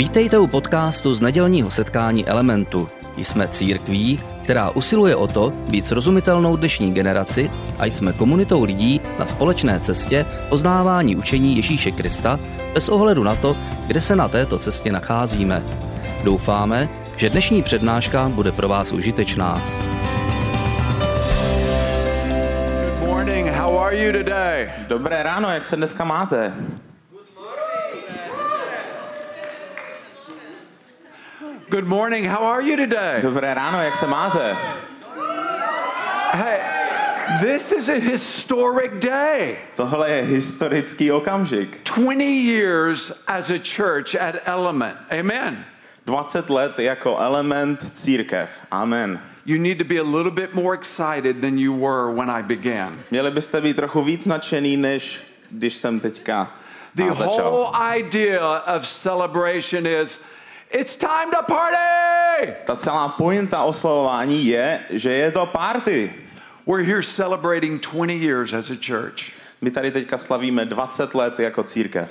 Vítejte u podcastu z nedělního setkání Elementu. Jsme církví, která usiluje o to být srozumitelnou dnešní generaci a jsme komunitou lidí na společné cestě poznávání učení Ježíše Krista bez ohledu na to, kde se na této cestě nacházíme. Doufáme, že dnešní přednáška bude pro vás užitečná. Good morning. How are you today? Dobré ráno, jak se dneska máte? Good morning. How are you today? Dobré ráno, jak se máte? Hey, this is a historic day. Tohle je historický okamžik. 20 years as a church at Element. Amen. 20 let jako element církev. Amen. You need to be a little bit more excited than you were when I began. Měli byste být trochu víc nadšený, než když jsem teďka The whole idea of celebration is it's time to party. Ta celá pointa oslavování je, že je to party. We're here celebrating 20 years as a church. My tady teďka slavíme 20 let jako církev.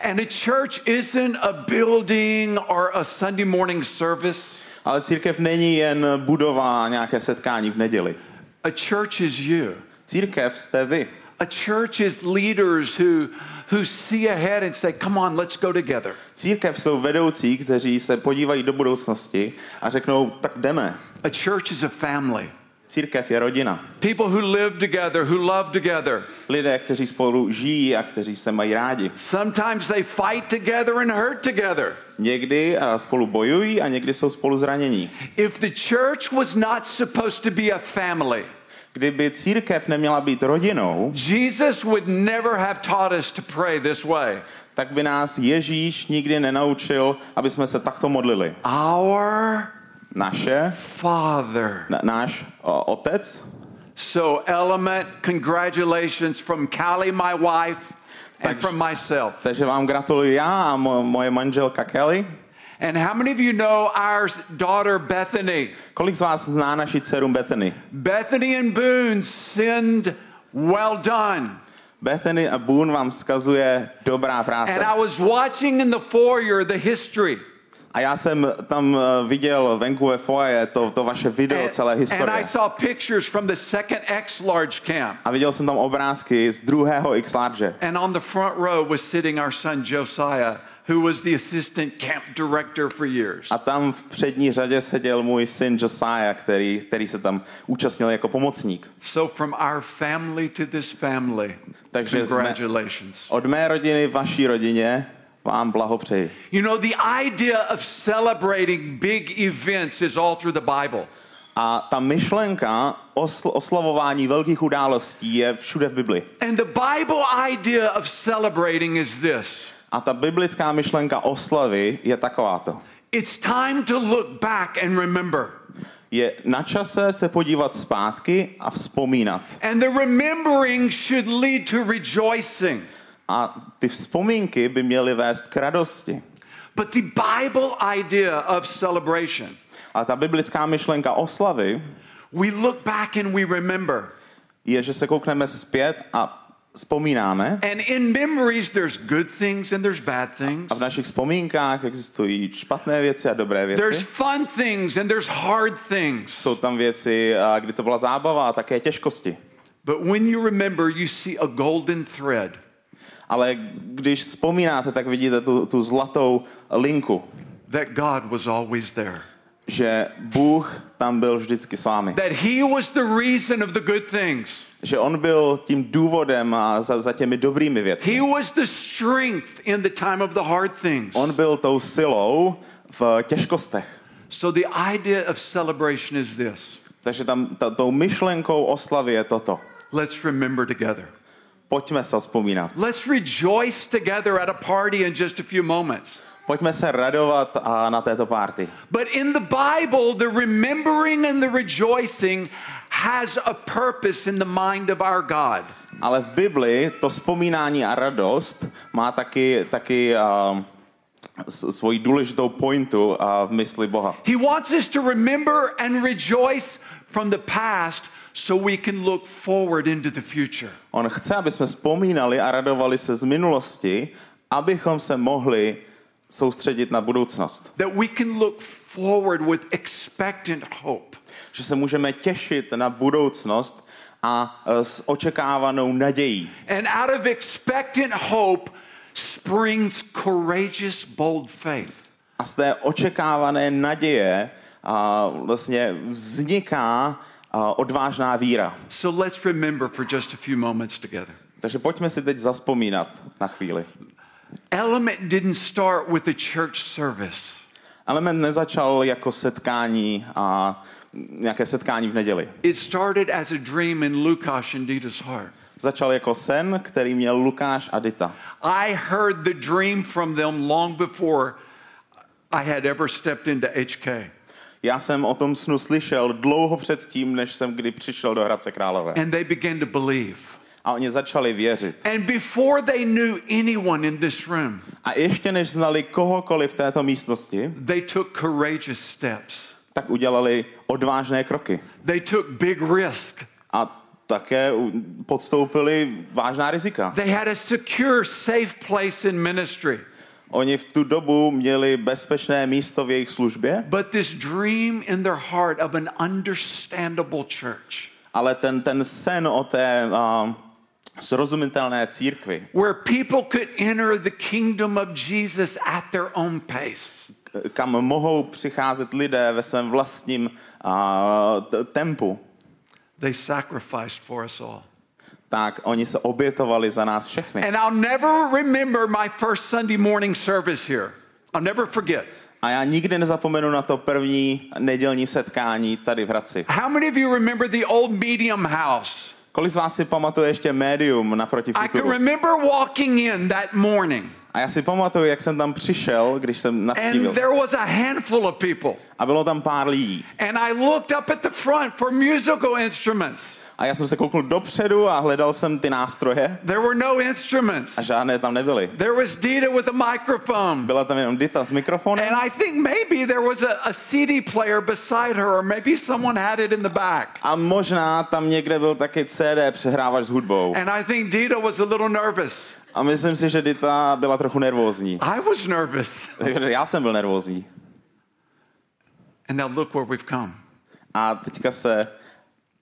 And a church isn't a building or a Sunday morning service. Ale církev není jen budova nějaké setkání v neděli. A church is you. Církev jste vy. A church is leaders who, who see ahead and say, come on, let's go together. Církev jsou vedoucí, kteří se podívají do budoucnosti a řeknou, tak jdeme. A church is a family. Církev je rodina. People who live together, who love together. Lidé, kteří spolu žijí a kteří se mají rádi. Sometimes they fight together and hurt together. Někdy spolu bojují a někdy jsou spolu zranění. If the church was not supposed to be a family, Kdyby církev neměla být rodinou, Jesus would never have taught us to pray this way. tak by nás Ježíš nikdy nenaučil, aby jsme se takto modlili. Our Naše, Father. na, náš o, otec, So, Element, congratulations from Callie, my wife, and from myself. takže vám gratuluji já a mo, moje manželka Kelly. And how many of you know our daughter Bethany? Kolik z vás zná naši dceru Bethany? Bethany and Boone send well done. Bethany a Boone vám vzkazuje dobrá práce. And I was watching in the foyer the history. A já jsem tam eh, viděl venku ve foje to, to vaše video, And, celé and I saw pictures from the second X large camp. A viděl jsem tam obrázky z druhého X large. And on the front row was sitting our son Josiah, who was the assistant camp director for years. A tam v přední řadě seděl můj syn Josiah, který, který se tam účastnil jako pomocník. So, from our family to this family, Takže jsme- congratulations. Od mé rodiny, vaší rodině vám blahopřeji. You know, the idea of celebrating big events is all through the Bible. A ta myšlenka osl- oslavování velkých událostí je všude v Bibli. And the Bible idea of celebrating is this A ta biblická myšlenka oslavy je takováto. it's time to look back and remember. Je na čase se podívat zpátky a vzpomínat. And the remembering should lead to rejoicing. A ty vzpomínky by měly vést k radosti. But the Bible idea of celebration, A ta biblická myšlenka oslavy we look back and we remember. je, že se koukneme zpět a vzpomínáme. And in memories, there's good things and there's bad things. A v našich vzpomínkách existují špatné věci a dobré There's věci. fun things and there's hard things. Jsou tam věci, kdy to byla zábava a také těžkosti. But when you remember, you see a golden thread. Ale když vzpomínáte, tak vidíte tu, tu zlatou linku, that God was always there. Že Bůh tam byl vždycky s vámi. That He was the reason of the good things. Že on byl tím důvodem a za, za těmi dobrými věcmi. He was the strength in the time of the hard things. On byl tou silou v těžkostech. So the idea of celebration is this Takže tam ta, tou myšlenkou oslavy je toto. let's remember together. Pojďme se vzpomínat. Let's rejoice together at a party in just a few moments. Pojďme se radovat a na této party. But in the Bible, the remembering and the rejoicing has a purpose in the mind of our God. Ale v Bibli to vzpomínání a radost má taky, taky uh, svoji důležitou pointu uh, v mysli Boha. He wants us to remember and rejoice from the past so we can look forward into the future. On chce, aby jsme vzpomínali a radovali se z minulosti, abychom se mohli soustředit na budoucnost. that we can look forward with expectant hope. Že se můžeme těšit na budoucnost a eh, s očekávanou nadějí. And out of expectant hope springs courageous, bold faith. A z té očekávané naděje a vlastně vzniká a, odvážná víra. So let's remember for just a few moments together. Takže pojďme si teď zaspomínat na chvíli. Element didn't start with a church service. Element nezačal jako setkání a nějaké setkání v neděli. It started as a dream in Lukáš and Dita's heart. Začal jako sen, který měl Lukáš a Dita. I heard the dream from them long before I had ever stepped into HK. Já jsem o tom snu slyšel dlouho předtím, než jsem kdy přišel do Hradce Králové. And they began to believe. A oni začali věřit. And before they knew anyone in this room, A ještě než znali kohokoliv v této místnosti, they took courageous steps. tak udělali odvážné kroky. They took big risk. A také podstoupili vážná rizika. They had a secure, safe place in ministry. Oni v tu dobu měli bezpečné místo v jejich službě, But this dream in their heart of an understandable church ale ten, ten sen o té uh, srozumitelné církvi, where people could enter the kingdom of Jesus at their own pace. kam mohou přicházet lidé ve svém vlastním uh, tempu, They sacrificed for us all. tak oni se obětovali za nás všechny. And I'll never remember my first Sunday morning service here. I'll never forget. A já nikdy nezapomenu na to první nedělní setkání tady v Hradci. How many of you remember the old medium house? Kolik z vás si pamatuje ještě médium naproti I can futuru? remember walking in that morning, A já si pamatuju, jak jsem tam přišel, když jsem and navštívil. there was a handful of people. A bylo tam pár lidí. And I looked up at the front for musical instruments. A já jsem se kouknul dopředu a hledal jsem ty nástroje There were no instruments. a žádné tam nebyly. There was Dita with a microphone. Byla tam jenom Dita s mikrofonem And I think maybe there was a, a CD player beside her, or maybe someone had it in the back. a možná tam někde byl taky CD přehrávač s hudbou. And I think Dita was a little nervous. A myslím si, že Dita byla trochu nervózní. I was nervous. Já jsem byl nervózní. And now look where we've come. A teďka se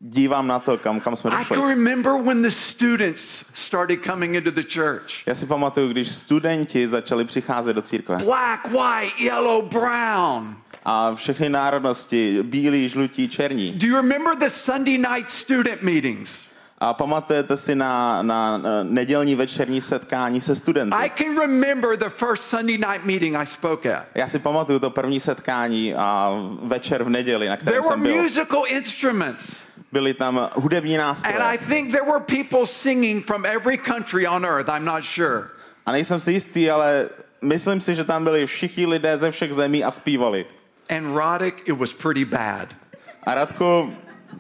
dívám na to, kam, kam jsme I došli. can remember when the students started coming into the church. Já si pamatuju, když studenti začali přicházet do církve. Black, white, yellow, brown. A všechny národnosti, bílí, žlutí, černí. Do you remember the Sunday night student meetings? A pamatujete si na, na, na nedělní večerní setkání se studenty? I can remember the first Sunday night meeting I spoke at. Já si pamatuju to první setkání a večer v neděli, na There kterém were jsem byl. musical instruments. Byly tam hudební And I nástroje. think there were people singing from every country on earth. I'm not sure. A nejsem si jistý, ale myslím si, že tam byli všichni lidé ze všech zemí a zpívali. And Roddick, it was pretty bad. A Radko,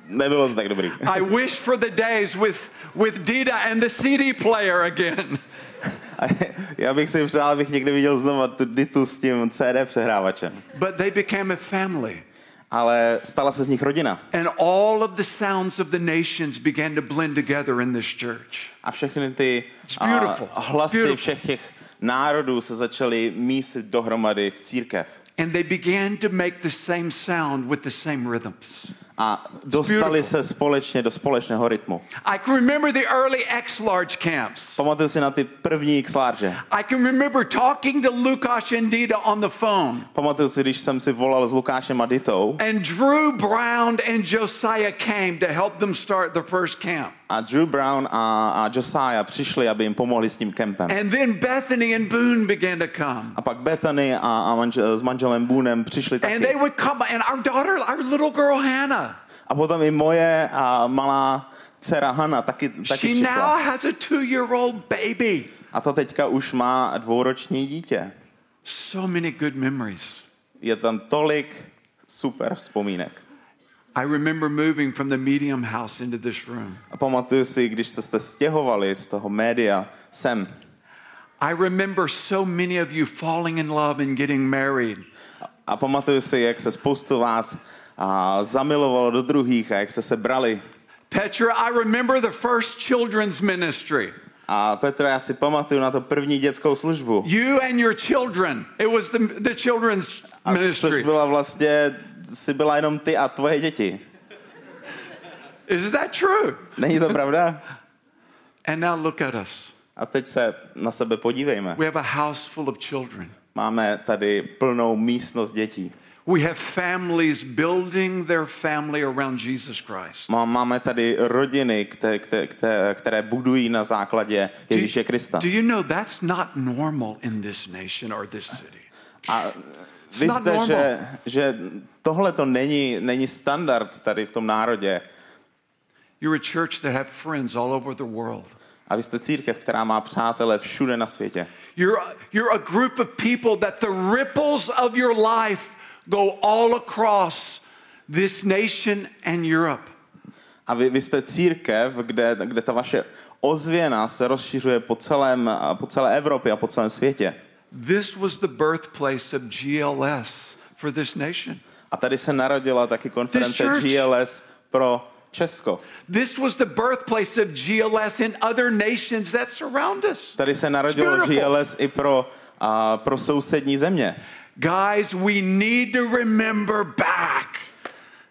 nebylo to tak dobrý. I wish for the days with, with Dita and the CD player again. A já bych si přál, abych někdy viděl znovu tu Ditu s tím CD přehrávačem. But they became a family. Ale stala se z nich rodina. And all of the sounds of the nations began to blend together in this church. A všechny ty a, hlasy Beautiful. všech těch národů se začaly mísit dohromady v církev. And they began to make the same sound with the same rhythms. A dostali se společně do společného rytmu. I can remember the early X large camps. Pamatuju si na ty první X-large. I can remember talking to Lukash and Dita on the phone. Pamatuju si, když jsem si volal s Lukášem a Ditou And Drew Brown and Josiah came to help them start the first camp. A Drew Brown a, a Josiah přišli, aby jim pomohli s tím kempem. And then Bethany and Boone began to come. A pak Bethany a, a manžel, s manželem Boonem přišli And they taky. would come, and our daughter, our little girl Hannah, A potom i moje a malá dcera Hanna taky, taky she now přišla. has a two year old baby. A ta teďka už má dvouroční dítě. So many good memories. Je tam tolik super vzpomínek. I remember moving from the medium house into this room. A pamatuju si, když jste se stěhovali z toho média sem. I remember so many of you falling in love and getting married. A pamatuju si, jak se spoustu vás a, zamilovalo do druhých a jak jste se brali. Petra, I remember the first children's ministry. A Petr, já si pamatuju na to první dětskou službu. You and your children. It was the, the children's A což ministry. byla vlastně, si byla jenom ty a tvoje děti. Is that true? Není to pravda? And now look at us. A teď se na sebe podívejme. We have a house full of children. Máme tady plnou místnost dětí. We have families building their family around Jesus Christ. Má- Máme tady rodiny, které, které, které budují na základě Ježíše Krista. do you know that's not normal in this nation or this city? A vy jste, že, že tohle to není, není standard tady v tom národě. You're a church that have friends all over the world. A vy jste církev, která má přátele všude na světě. You're, you're a group of people that the ripples of your life go all across this nation and Europe. A vy, vy jste církev, kde, kde ta vaše ozvěna se rozšiřuje po, celém, po celé Evropě a po celém světě. This was the birthplace of GLS for this nation. A tady se narodila taky konference GLS pro Česko. This was the birthplace of GLS in other nations that surround us. Tady se narodilo. GLS i pro, a, pro sousední země. Guys, we need to remember back.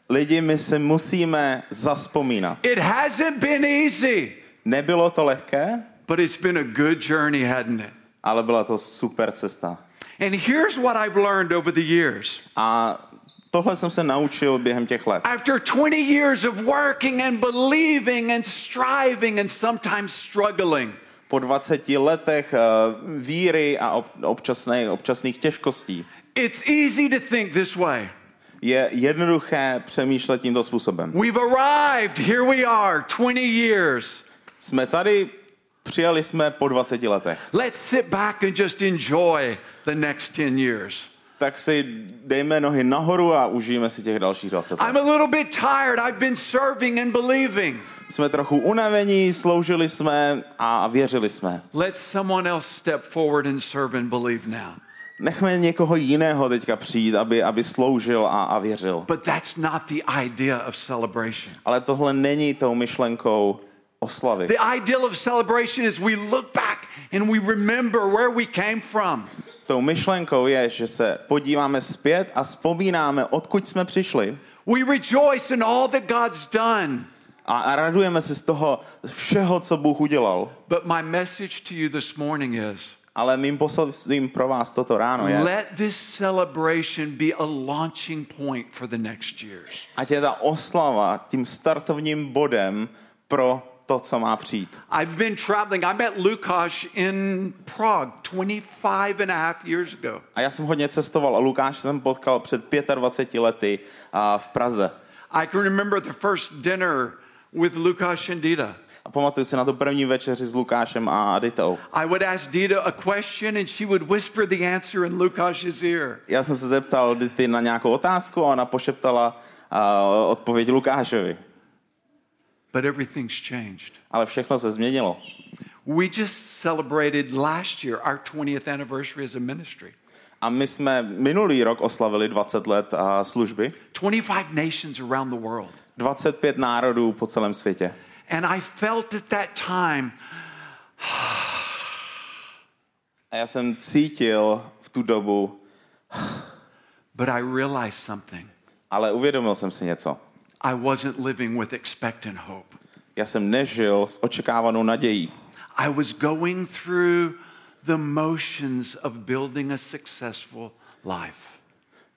Lidi, my se musíme zaspomínat. It hasn't been easy, Nebylo to lehké, but it's been a good journey, hadn't it? Ale byla to super cesta. And here's what I've learned over the years. A tohle jsem se naučil během těch let. After 20 years of working and believing and striving and sometimes struggling, Po 20 letech eh, víry a ob- občasných, občasných těžkostí it's easy to think this way. je jednoduché přemýšlet tímto způsobem. We've arrived, here we are, 20 years. Jsme tady, přijali jsme po 20 letech. Let's sit back and just enjoy the next 10 years. Tak si dejme nohy nahoru a užijeme si těch dalších 20 I'm let. a little bit tired. I've been serving and believing. Jsme trochu unavení, sloužili jsme a věřili jsme. Let someone else step forward and serve and believe now. Nechme někoho jiného teďka přijít, aby, aby sloužil a, a věřil. But that's not the idea of celebration. Ale tohle není tou myšlenkou oslavy. The ideal of celebration is we look back and we remember where we came from. Tou myšlenkou je, že se podíváme zpět a vzpomínáme, odkud jsme přišli We rejoice in all that God's done. a, radujeme se z toho všeho, co Bůh udělal. But my message to you this morning is Ale mým poselstvím pro vás toto ráno je, let this celebration be a launching point for the next years. ať je ta oslava tím startovním bodem pro to, co má přijít. I've been traveling. I met Lukáš in Prague 25 and a half years ago. A já jsem hodně cestoval a Lukáš jsem potkal před 25 lety a v Praze. I can remember the first dinner with Lukáš and Dita. A pamatuju si na tu první večeři s Lukášem a Aditou. I would ask Dita a question and she would whisper the answer in Lukáš's ear. Já jsem se zeptal Dity na nějakou otázku a ona pošeptala uh, odpověď Lukášovi. But everything's changed. Ale všechno se změnilo. We just celebrated last year our 20th anniversary as a ministry. A my jsme minulý rok oslavili 20 let a služby. 25 nations around the world. 25 národů po celém světě. And I felt at that time, A já jsem cítil v tu dobu, but I realized something. ale uvědomil jsem si něco. I wasn't living with expectant hope. Já jsem nežil s očekávanou nadějí. I was going through the motions of building a successful life.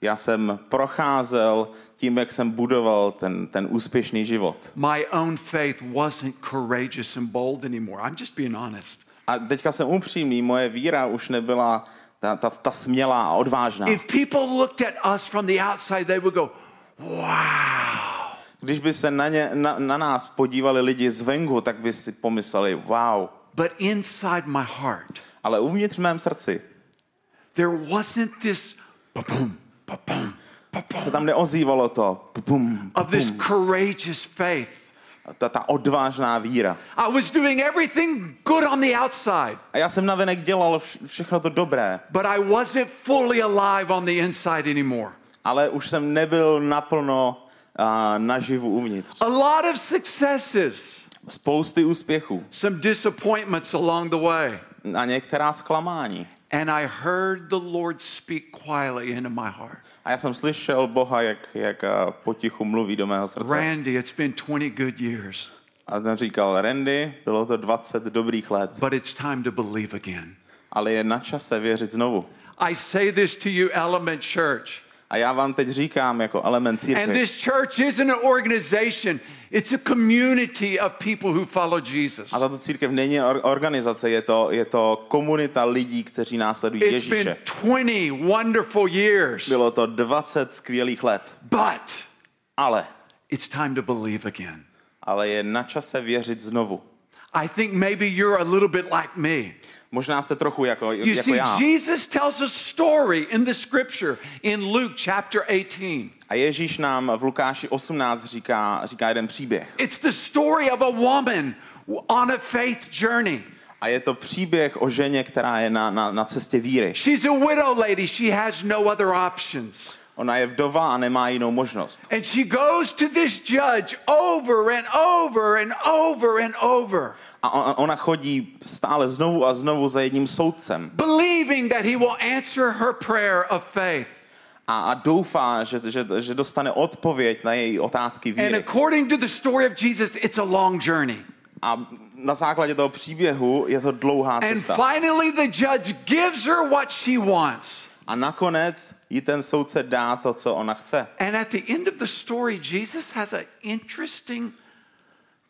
Já jsem procházel tím, jak jsem budoval ten, ten úspěšný život. My own faith wasn't courageous and bold anymore. I'm just being honest. A teďka jsem upřímný, moje víra už nebyla ta, ta, ta smělá a odvážná. If people looked at us from the outside, they would go, wow. Když by se na, ně, na, na nás podívali lidi zvenku, tak by si pomysleli, wow. But inside my heart, Ale uvnitř v mém srdci there wasn't this ba-boom, ba-boom, ba-boom, se tam neozývalo to, pum, of this courageous faith. ta, ta odvážná víra. I was doing everything good on the outside, A já jsem navenek dělal vš- všechno to dobré, but I wasn't fully alive on the inside anymore. ale už jsem nebyl naplno uh, naživu uvnitř. A lot of successes, spousty úspěchů some disappointments along the way. a některá zklamání. And I heard the Lord speak quietly into my heart. A já jsem slyšel Boha, jak, jak eh, potichu mluví do mého srdce. Randy, it's been 20 good years, A ten říkal, Randy, bylo to 20 dobrých let, but it's time to believe again. ale je na čase věřit znovu. I say this to you, Element Church. A já vám teď říkám jako element And církve, this church isn't an organization, it's a community of people who follow Jesus. a tato církev není or- organizace, je to, je to komunita lidí, kteří následují It's been Ježíše. 20 wonderful years, Bylo to 20 skvělých let, but ale, it's time to believe again. ale je na čase věřit znovu. I think maybe you're a little bit like me. Možná jste trochu jako, You jako see, já. Jesus tells a story in the scripture in Luke chapter 18. A Ježíš nám v Lukáši 18 říká, říká jeden příběh. It's the story of a woman on a faith journey. A je to příběh o ženě, která je na, na, na cestě víry. She's a widow lady, she has no other options. Ona je vdova a nemá jinou možnost. And she goes to this judge over and over and over and over, A on- ona chodí stále znovu a znovu za jedním soudcem. believing that he will answer her prayer of faith. A, a doufá, že, že, že dostane odpověď na její otázky And víry. according to the story of Jesus, it's a long journey. A na základě toho příběhu je to dlouhá And cesta. finally, the judge gives her what she wants. A nakonec jí ten soudce dá to, co ona chce. And at the end of the story, Jesus has an interesting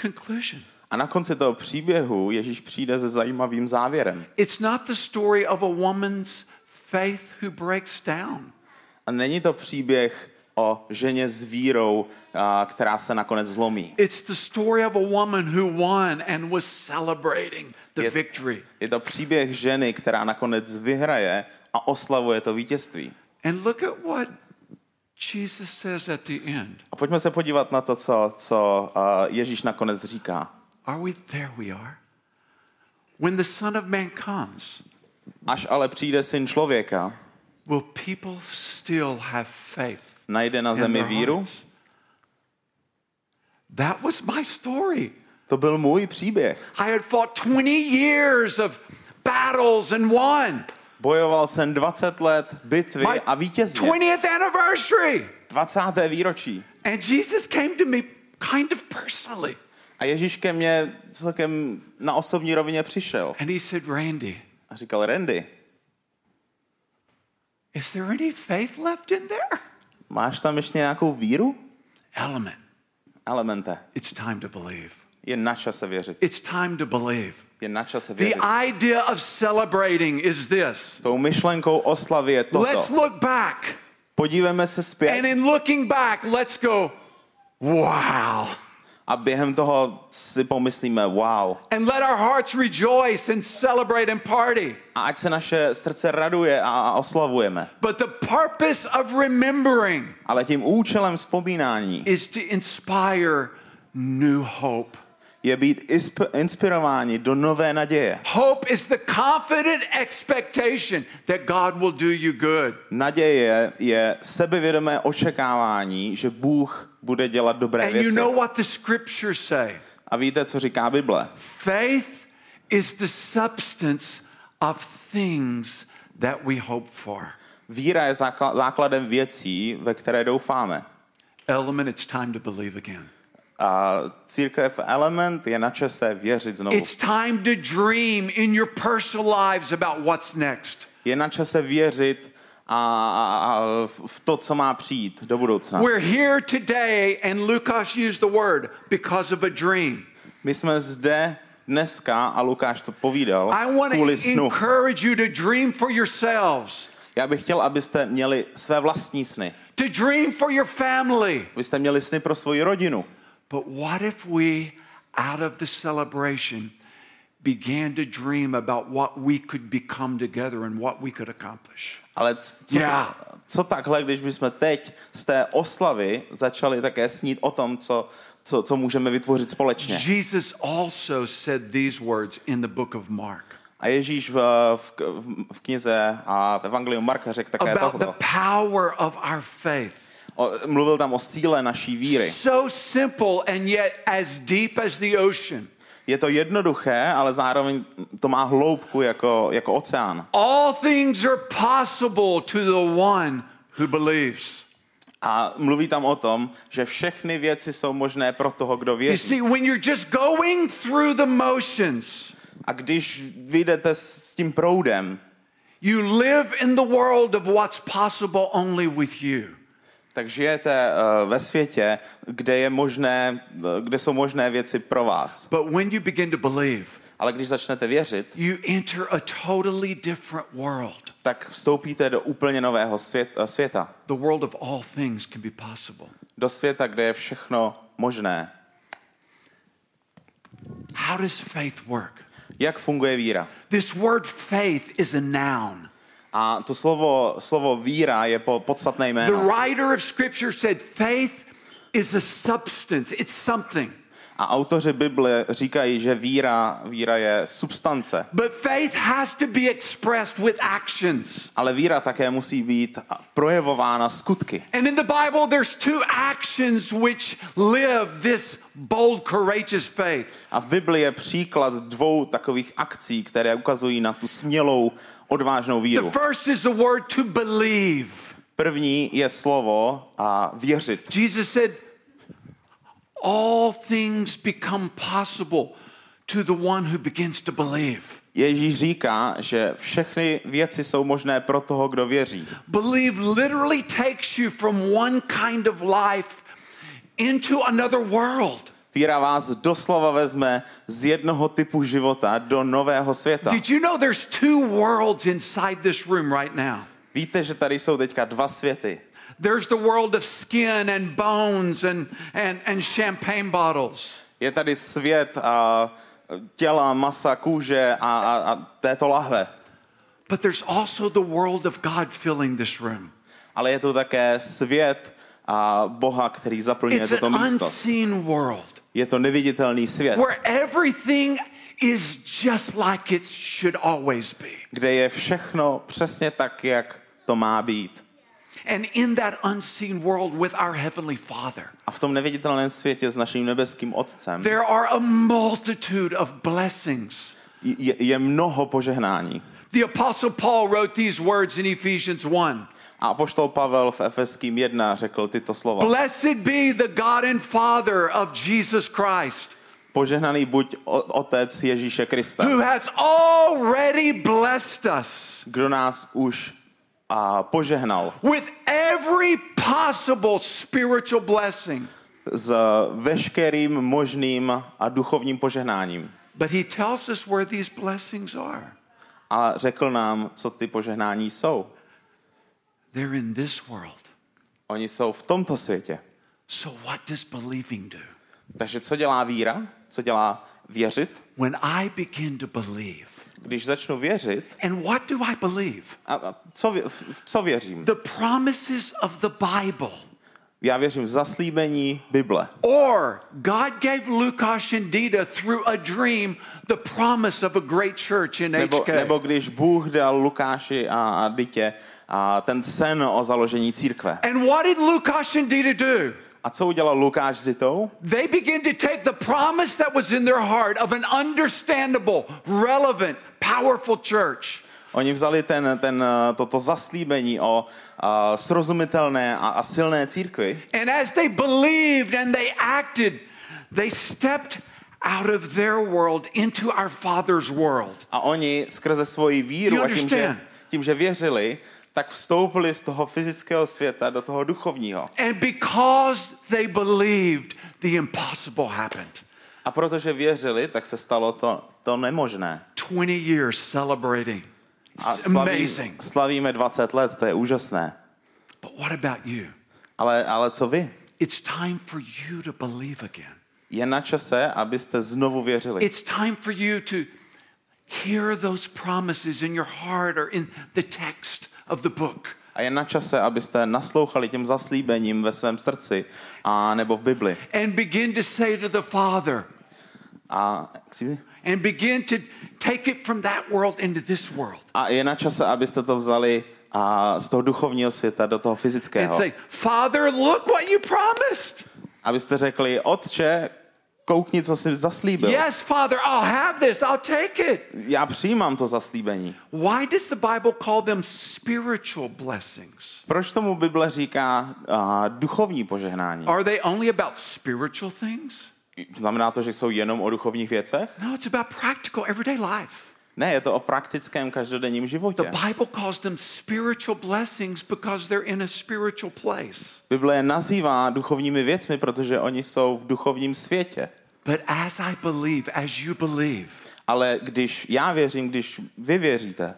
conclusion. A na konci toho příběhu Ježíš přijde se zajímavým závěrem. It's not the story of a woman's faith who breaks down. A není to příběh o ženě s vírou, a, která se nakonec zlomí. It's the story of a woman who won and was celebrating the Je- victory. Je to příběh ženy, která nakonec vyhraje a oslavuje to vítězství. And look at what Jesus says at the end. A pojďme se podívat na to, co, co Ježíš nakonec říká. Are we there? We are. When the Son of Man comes, Až ale přijde syn člověka, will people still have faith? najde na zemi víru? That was my story. To byl můj příběh. I had fought 20 years of battles and won. Bojoval jsem 20 let bitvy My a vítězně. 20th anniversary. 20. výročí. And Jesus came to me kind of personally. A Ježíš ke mně celkem na osobní rovině přišel And he said, Randy, a říkal, Randy, is there any faith left in there? máš tam ještě nějakou víru? Element. Elemente, It's time to believe. je na čase věřit. It's time to believe. Je na čase The věřit. idea of celebrating is this. Tou myšlenkou oslavy je Let's toto. look back. Podívejme se And zpět in looking back, let's go, wow. a během toho si pomyslíme, wow. And let our hearts rejoice and celebrate and party. A ať se naše srdce raduje a oslavujeme. But the purpose of remembering Ale tím účelem vzpomínání is to inspire new hope. Je být inspirováni do nové naděje. Hope is the confident expectation that God will do you good. Naděje je sebevědomé očekávání, že Bůh bude dělat dobré And you věci. know what the scriptures say? A víte, co říká Bible? Faith is the substance of things that we hope for. Víra je zákla- základem věcí, ve které doufáme. Element, it's time to believe again. A církev Element je na čase věřit znovu. It's time to dream in your personal lives about what's next. Je na čase věřit a, a, a v to, co má přijít do budoucna. We're here today, and Lucas used the word because of a dream. My jsme zde dneska, a Lukáš to povídal, I want to encourage you to dream for yourselves, Já bych chtěl, abyste měli své vlastní sny. to dream for your family. Abyste měli sny pro svoji rodinu. But what if we, out of the celebration, began to dream about what we could become together and what we could accomplish? Ale co, Yeah. co takhle, když bychom teď z té oslavy začali také snít o tom, co, co, co můžeme vytvořit společně. Jesus also said these words in the book of Mark A Ježíš v, v, v knize a v Evangeliu Marka řekl také about the tohle. power of our faith. O, mluvil tam o síle naší víry. So simple and yet as deep as the ocean. Je to jednoduché, ale zároveň to má hloubku jako, jako oceán. All things are possible to the one who believes. A mluví tam o tom, že všechny věci jsou možné pro toho, kdo You věří. see, when you're just going through the motions, A když vyjdete s tím proudem, you live in the world of what's possible only with you. Tak žijete eh, ve světě, kde, je možné, eh, kde jsou možné věci pro vás. But when you begin to believe, Ale když začnete věřit, you enter a totally different world. tak vstoupíte do úplně nového svět, eh, světa. The world of all things can be possible. Do světa, kde je všechno možné. How does faith work? Jak funguje víra? This word faith is a noun. A to slovo, slovo víra je po, podstatné The writer of Scripture said faith is a substance, it's something. A autoři Bible říkají, že víra, víra je substance. But faith has to be expressed with actions. Ale víra také musí být projevována skutky. And in the Bible, there's two actions which live this bold, courageous faith. A v Bibli je příklad dvou takových akcí, které ukazují na tu smělou, odvážnou The víru. first is the word to believe. První je slovo a věřit. Jesus said, All things become possible to the one who begins to believe. Ježíš říká, že všechny věci jsou možné pro toho, kdo věří. Believe literally takes you from one kind of life into another world. Víra vás doslova vezme z jednoho typu života do nového světa. Did you know there's two worlds inside this room right now? Víte, že tady jsou teďka dva světy. There's the world of skin and bones and, and, and champagne bottles. Je tady svět a těla, masa, kůže a, a, a této lahve. But there's also the world of God filling this room. Ale je tu také svět a Boha, který zaplňuje It's toto an místo. unseen world Je to neviditelný svět, where everything is just like it should always be. kde je všechno přesně tak, jak to má být. And in that unseen world with our Heavenly Father, A v tom neviditelném světě s naším nebeským Otcem there are a multitude of blessings. je, je mnoho požehnání. The Apostle Paul wrote these words in Ephesians 1 A apoštol Pavel v Efeským 1 řekl tyto slova. Blessed be the God and Father of Jesus Christ, Požehnaný buď Otec Ježíše Krista, who has already blessed us kdo nás už a, požehnal with every possible spiritual blessing. s veškerým možným a duchovním požehnáním. But he tells us where these blessings are. A řekl nám, co ty požehnání jsou. They're in this world. Oni jsou v tomto světě. So, what does believing do? Takže co dělá víra? Co dělá věřit? When I begin to believe, Když začnu věřit, and what do I believe? a, a co, v- co věřím? The promises of the Bible. Já věřím v zaslíbení Bible. Or God gave Lukáš and Dita through a dream the promise of a great church in Nebo, HK. nebo když Bůh dal Lukáši a, a Dytě a ten sen o založení církve. And what did Lukáš and Dita do? A co udělal Lukáš s Dytou? They began to take the promise that was in their heart of an understandable, relevant, powerful church. Oni vzali ten, ten, eh, toto zaslíbení o a, srozumitelné a, a silné církvi And as they believed and they acted, they stepped out of their world into our Father's world. a oni skrze svoji víru a tím že, tím, že věřili, tak vstoupili z toho fyzického světa do toho duchovního. And because they believed, the impossible happened. A protože věřili, tak se stalo to, to nemožné. 20 years celebrating. A slaví, amazing. slavíme 20 let, to je úžasné. But what about you? Ale, ale co vy? It's time for you to believe again. Je na čase, abyste znovu věřili. It's time for you to hear those promises in your heart or in the text of the book. A je na čase, abyste naslouchali těm zaslíbením ve svém srdci a nebo v Bibli. and begin to say to the Father, A, excuse me? and begin to take it from that world into this world. a je na čase, abyste to vzali a z toho duchovního světa do toho and fyzického. say, Father, look what you promised. Abyste řekli, otče, koukni, co jsi zaslíbil. Yes, Father, I'll have this. I'll take it. Já přijímám to zaslíbení. Why does the Bible call them spiritual blessings? Proč tomu Bible říká a, duchovní požehnání? Are they only about spiritual things? Znamená to, že jsou jenom o duchovních věcech? No, it's about practical everyday life. Ne, je to o praktickém každodenním The životě. Bible calls them spiritual blessings because they're in a spiritual place. Bible je nazývá duchovními věcmi, protože oni jsou v duchovním světě. But as I believe, as you believe, Ale když já věřím, když vy věříte,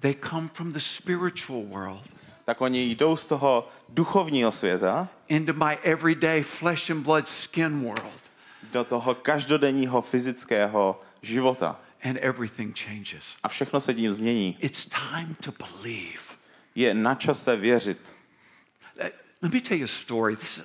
they come from the spiritual world tak oni jdou z toho duchovního světa into my everyday flesh and blood skin world, do toho každodenního fyzického života. And everything changes. A všechno se tím změní. It's time to believe. Je na čase věřit. Uh, Let me tell you a story. This,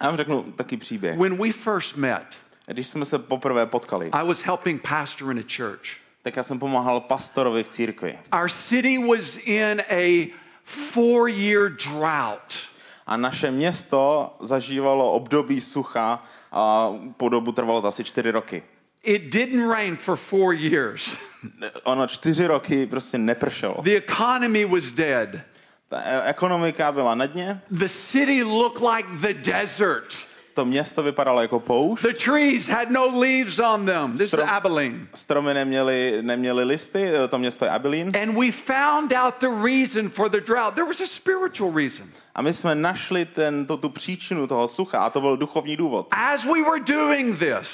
Já vám řeknu taky příběh. when we first met, Když jsme se poprvé potkali, I was helping pastor in a church. tak já jsem pomáhal pastorovi v církvi. Our city was in a four year drought. A naše město zažívalo období sucha a po dobu trvalo to asi čtyři roky. It didn't rain for four years. Ono čtyři roky prostě nepršelo. The economy was dead. Ta e- ekonomika byla na dně, The city looked like the desert. to město vypadalo jako poušť, The trees had no leaves on them. This is Strom- Abilene. stromy neměly, neměly listy, to město je Abilene. And we found out the reason for the drought. There was a spiritual reason. A my jsme našli ten, to, tu příčinu toho sucha a to byl duchovní důvod. As we were doing this,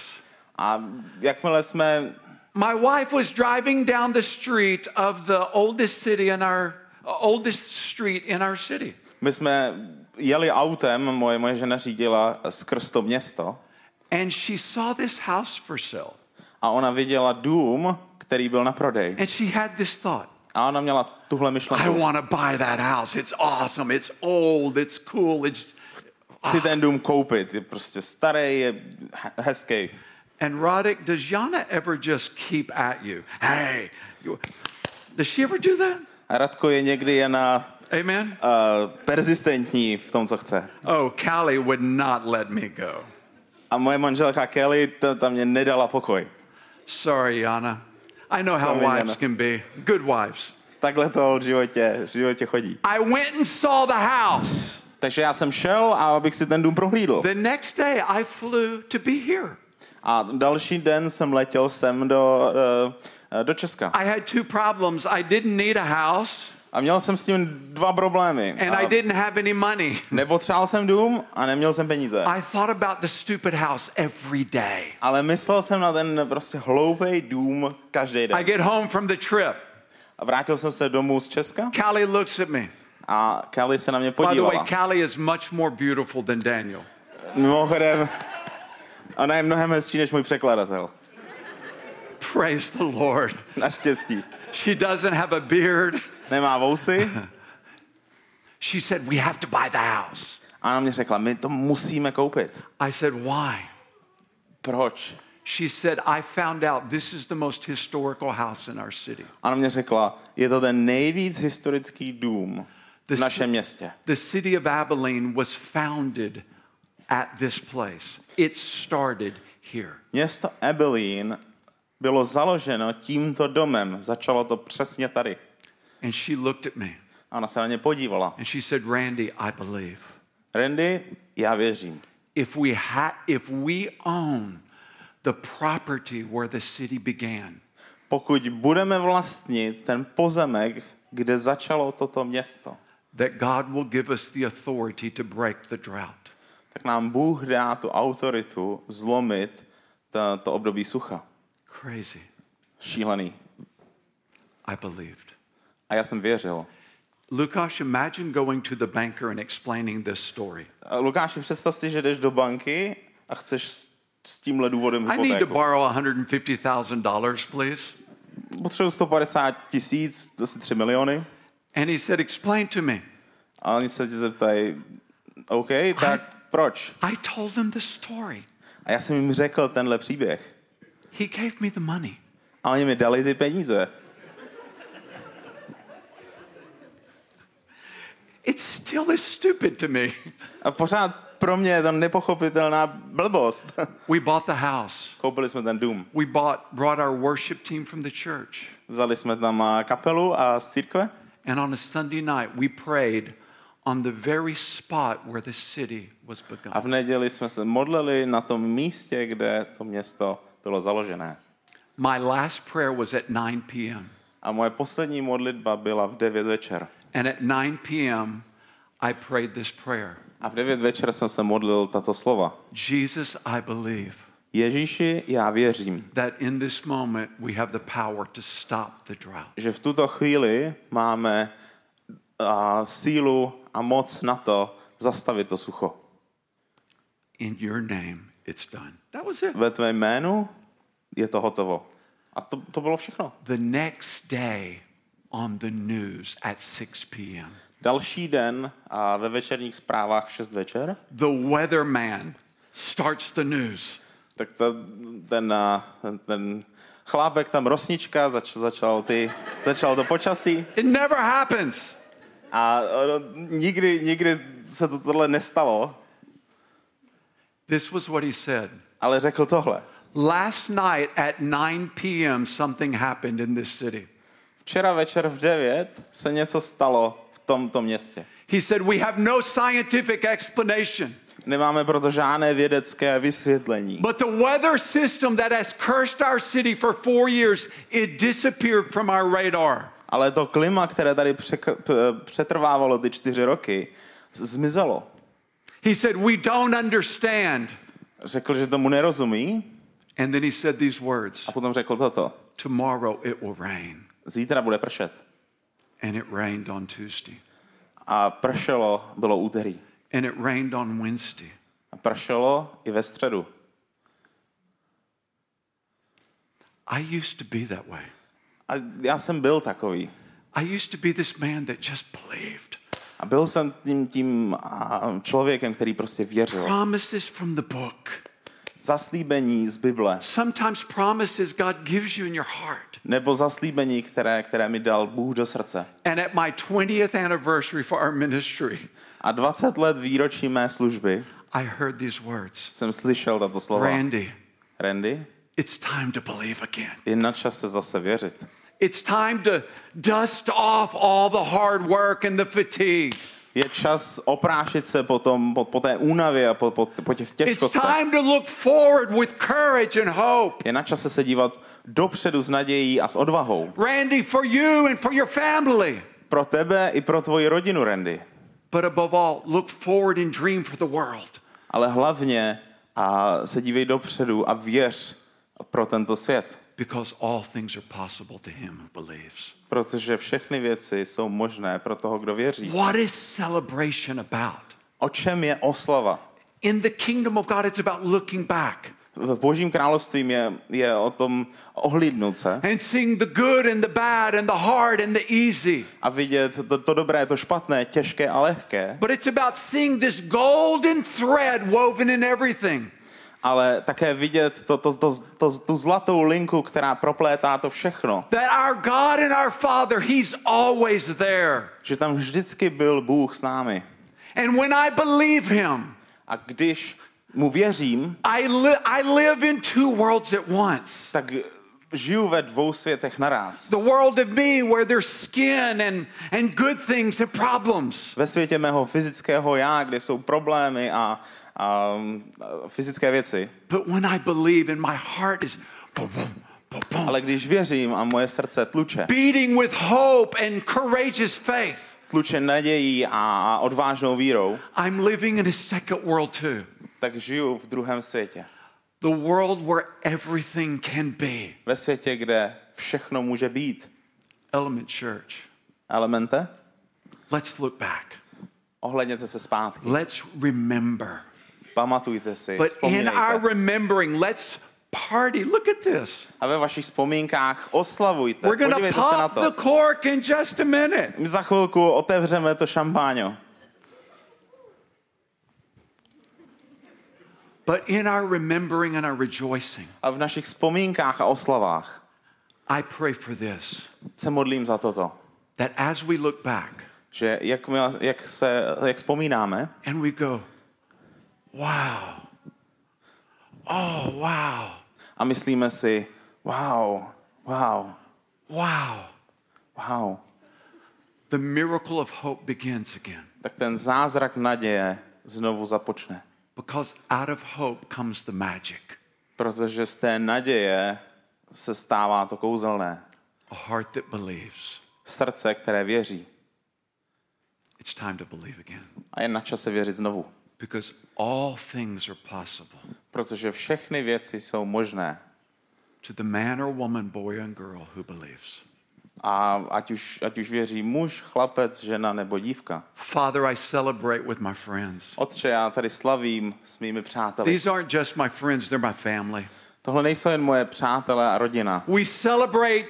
A jakmile jsme, my wife was driving down the street of the oldest city in our oldest street in our city. my jsme jeli autem, moje, moje žena řídila skrz to město And she saw this house for sale. a ona viděla dům, který byl na prodej. And she had this thought. A ona měla tuhle I myšlenku. want to buy that house. It's awesome. It's old. It's cool. It's Chci ten dům koupit, je prostě starý, je he- hezký. And Roddick, does Jana ever just keep at you? Hey, does she ever do that? A Radko je někdy jen na Amen. uh, persistentní v tom, co chce. Oh, Callie would not let me go. A moje manželka Kelly, ta, ta mě nedala pokoj. Sorry, Jana. I know how Sorry, wives Jana. can be. Good wives. Takhle to v životě, v životě chodí. I went and saw the house. Takže já jsem šel, a abych si ten dům prohlídl. The next day, I flew to be here. A další den jsem letěl sem do, uh, do Česka. I had two problems. I didn't need a house, A měl jsem s tím dva problémy. and I didn't have any money. nepotřeboval jsem dům a neměl jsem peníze. I thought about the stupid house every day. Ale myslel jsem na ten prostě hloupý dům každý I den. get home from the trip. A vrátil jsem se domů z Česka Callie looks at me. a Kelly se na mě By the way, podívala. Callie is much more beautiful than Daniel. Mimochodem, ona je mnohem hezčí než můj překladatel. Praise the Lord. Naštěstí. She doesn't have a beard. Nemá vousy She said, We have to buy the house. a ona mě řekla, my to musíme koupit. I said, Why? Proč? She said, I found out this is the most historical house in our city. A ona mě řekla, je to ten nejvíc historický dům The, v našem městě. the city of Abilene was founded at this place, it started here. Město Abilene bylo založeno tímto domem. Začalo to přesně tady. And she looked at me A ona se na ně podívala. and she said, Randy, I believe. Randy, já věřím. If we, ha- if we own the property where the city began, Pokud budeme vlastnit ten pozemek, kde začalo toto město, that God will give us the authority to break the drought. Tak nám Bůh dá tu autoritu zlomit to, to období sucha. Crazy. Šílený. I believed. A já jsem věřil. Lukáš, imagine going to the banker and explaining this story. A Lukáši, představ si, že jdeš do banky a chceš s- tímhle důvodem I need to hypotéku. borrow $150,000, please. Potřebuji 150 tisíc, asi 3 miliony. And he said, Explain to me. A oni se tě zeptají, OK, tak proč? I told him the story. A já jsem jim řekl tenhle příběh. He gave me the money. A oni mi dali ty peníze. still is stupid to me. A pořád pro mě je to nepochopitelná blbost. We bought the house. Koupili jsme ten dům. We bought, brought our worship team from the church. Vzali jsme tam a, kapelu a z církve And on a Sunday night, we prayed on the very spot where the city was a v begun. neděli jsme se modlili na tom místě, kde to město bylo založené. My last prayer was at 9 p.m. A moje poslední modlitba byla v 9 večer. And at 9 p.m., I prayed this prayer A v 9 večer jsem se modlil tato slova. Jesus, I believe Ježíši, já věřím, that in this moment we have the power to stop the drought. že v tuto chvíli máme a, sílu a moc na to zastavit to sucho. In your name, it's done. That was it. Ve tvé jménu je to hotovo. A to, to bylo všechno. The next day on the news at 6 p.m., Další den a ve večerních zprávách v 6 večer, the weatherman starts the news. tak to, ten, ten, ten chlápek tam rosnička zač, začal, ty, začal to počasí It never happens. A ono, nikdy, nikdy se to tohle nestalo, This was what he said. ale řekl tohle. Last night at 9 p.m., something happened in this city. Včera večer v 9 se něco stalo v tomto městě. He said, We have no scientific explanation, Nemáme proto žádné vědecké vysvětlení. but the weather system that has cursed our city for four years, it disappeared from our radar. Ale to klima, které tady přek- p- přetrvávalo ty čtyři roky, zmizelo. He said, We don't understand. Řekl, že tomu nerozumí And then he said these words a potom řekl toto. Tomorrow it will rain. Zítra bude pršet. And it rained on Tuesday. A pršelo bylo úterý. And it rained on Wednesday. A pršelo i ve středu. I used to be that way. A já jsem byl takový. I used to be this man that just believed. A byl jsem tím, tím člověkem, který prostě věřil. Promises from the book. Zaslíbení z Bible. Sometimes promises God gives you in your heart. Nebo zaslíbení, které, které mi dal Bůh do srdce. And at my 20th anniversary for our ministry, A 20 let výročí mé služby I heard these words jsem slyšel tato slova. Randy, Randy, it's time to believe again. je na čase zase věřit. It's time to dust off all the hard work and the fatigue. Je čas oprášit se po, tom, po, po té únavě a po, po, po těch It's těžkostech. time to look forward with courage and hope. Je na čase se dívat dopředu s nadějí a s odvahou. Randy, for you and for your family. Pro tebe i pro tvoji rodinu, Randy. But above all, look forward and dream for the world. Ale hlavně a se dívej dopředu a věř pro tento svět. Because all things are possible to him who believes. Protože všechny věci jsou možné pro toho, kdo věří. What is celebration about? O čem je oslava? In the kingdom of God, it's about looking back V božím království je, je o tom ohlídnout se and seeing the good and the bad and the hard and the easy. a vidět to, to dobré, to špatné, těžké a lehké, But it's about seeing this golden thread woven in everything. Ale také vidět to, to, to, to, tu zlatou linku, která proplétá to všechno. That our God and our Father, He's always there. Že tam vždycky byl Bůh s námi. And when I believe Him, A když mu věřím, I, li- I live in two worlds at once. tak žiju ve dvou světech naraz. The world of me, where there's skin and, and good things and problems. Ve světě mého fyzického já, kde jsou problémy a, a, fyzické věci. But when I believe and my heart is boom, boom, boom, boom, Ale když věřím a moje srdce tluče, beating with hope and courageous faith, tluče nadějí a odvážnou vírou, I'm living in a second world too. tak žiju v druhém světě. The world where everything can be. Ve světě, kde všechno může být. Element Church, Elemente, let's look back. ohledněte se zpátky. Let's remember. Pamatujte si, But in vzpomínejte. our remembering, let's party. Look at this. A ve vašich vzpomínkách oslavujte. We're going to Podívejte se na pop the to. cork in just a minute. My za chvilku otevřeme to šampáňo. But in our remembering and our rejoicing, A v našich vzpomínkách a oslavách I pray for this se modlím za toto. that as we look back, že jak, my, jak, se, jak vzpomínáme, and we go, wow. Oh, wow. a myslíme si, wow, wow, Wow. wow, The miracle of hope begins again. tak ten zázrak naděje znovu započne. Because out of hope comes the magic. Protože z té naděje se stává to kouzelné. A heart that believes. Srdce, které věří. It's time to believe again. A je na čase věřit znovu. Because all things are possible Protože všechny věci jsou možné. to the man or woman, boy and girl who believes. A ať už, ať už věří muž, chlapec, žena nebo dívka. Father, I celebrate with my friends. Otče, já tady slavím s mými přáteli. These aren't just my friends, they're my family. Tohle nejsou jen moje přátelé a rodina. We celebrate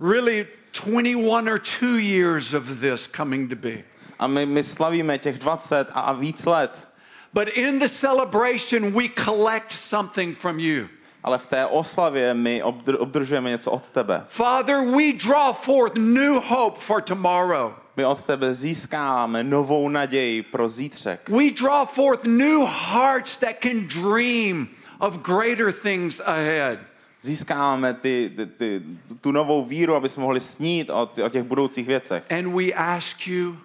really 21 or 2 years of this coming to be. A my, my slavíme těch 20 a, a víc let. But in the celebration, we collect something from you. Ale v té oslavě my obdr- obdržujeme něco od tebe. Father, we draw forth new hope for tomorrow. My od tebe získáváme novou naději pro zítřek. We draw forth new hearts that can dream of greater things ahead. Získáváme ty, ty, ty, tu novou víru, aby jsme mohli snít o, ty- o těch budoucích věcech. And we ask you,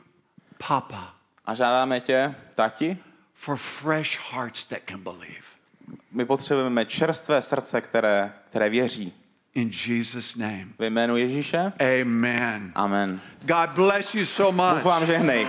Papa, A žádáme tě, tati, for fresh hearts that can believe. my potřebujeme čerstvé srdce, které, které věří. In Jesus' name. Ve jménu Ježíše. Amen. Amen. God bless you so Bůh much. vám žehnej.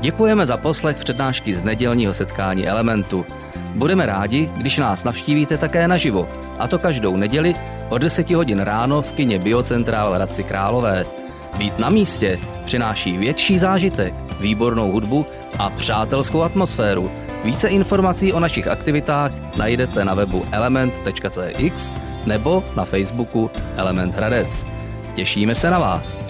Děkujeme za poslech přednášky z nedělního setkání Elementu. Budeme rádi, když nás navštívíte také naživo, a to každou neděli od 10 hodin ráno v kině Biocentrál v Hradci Králové. Být na místě přináší větší zážitek, výbornou hudbu a přátelskou atmosféru. Více informací o našich aktivitách najdete na webu element.cx nebo na Facebooku Element Hradec. Těšíme se na vás.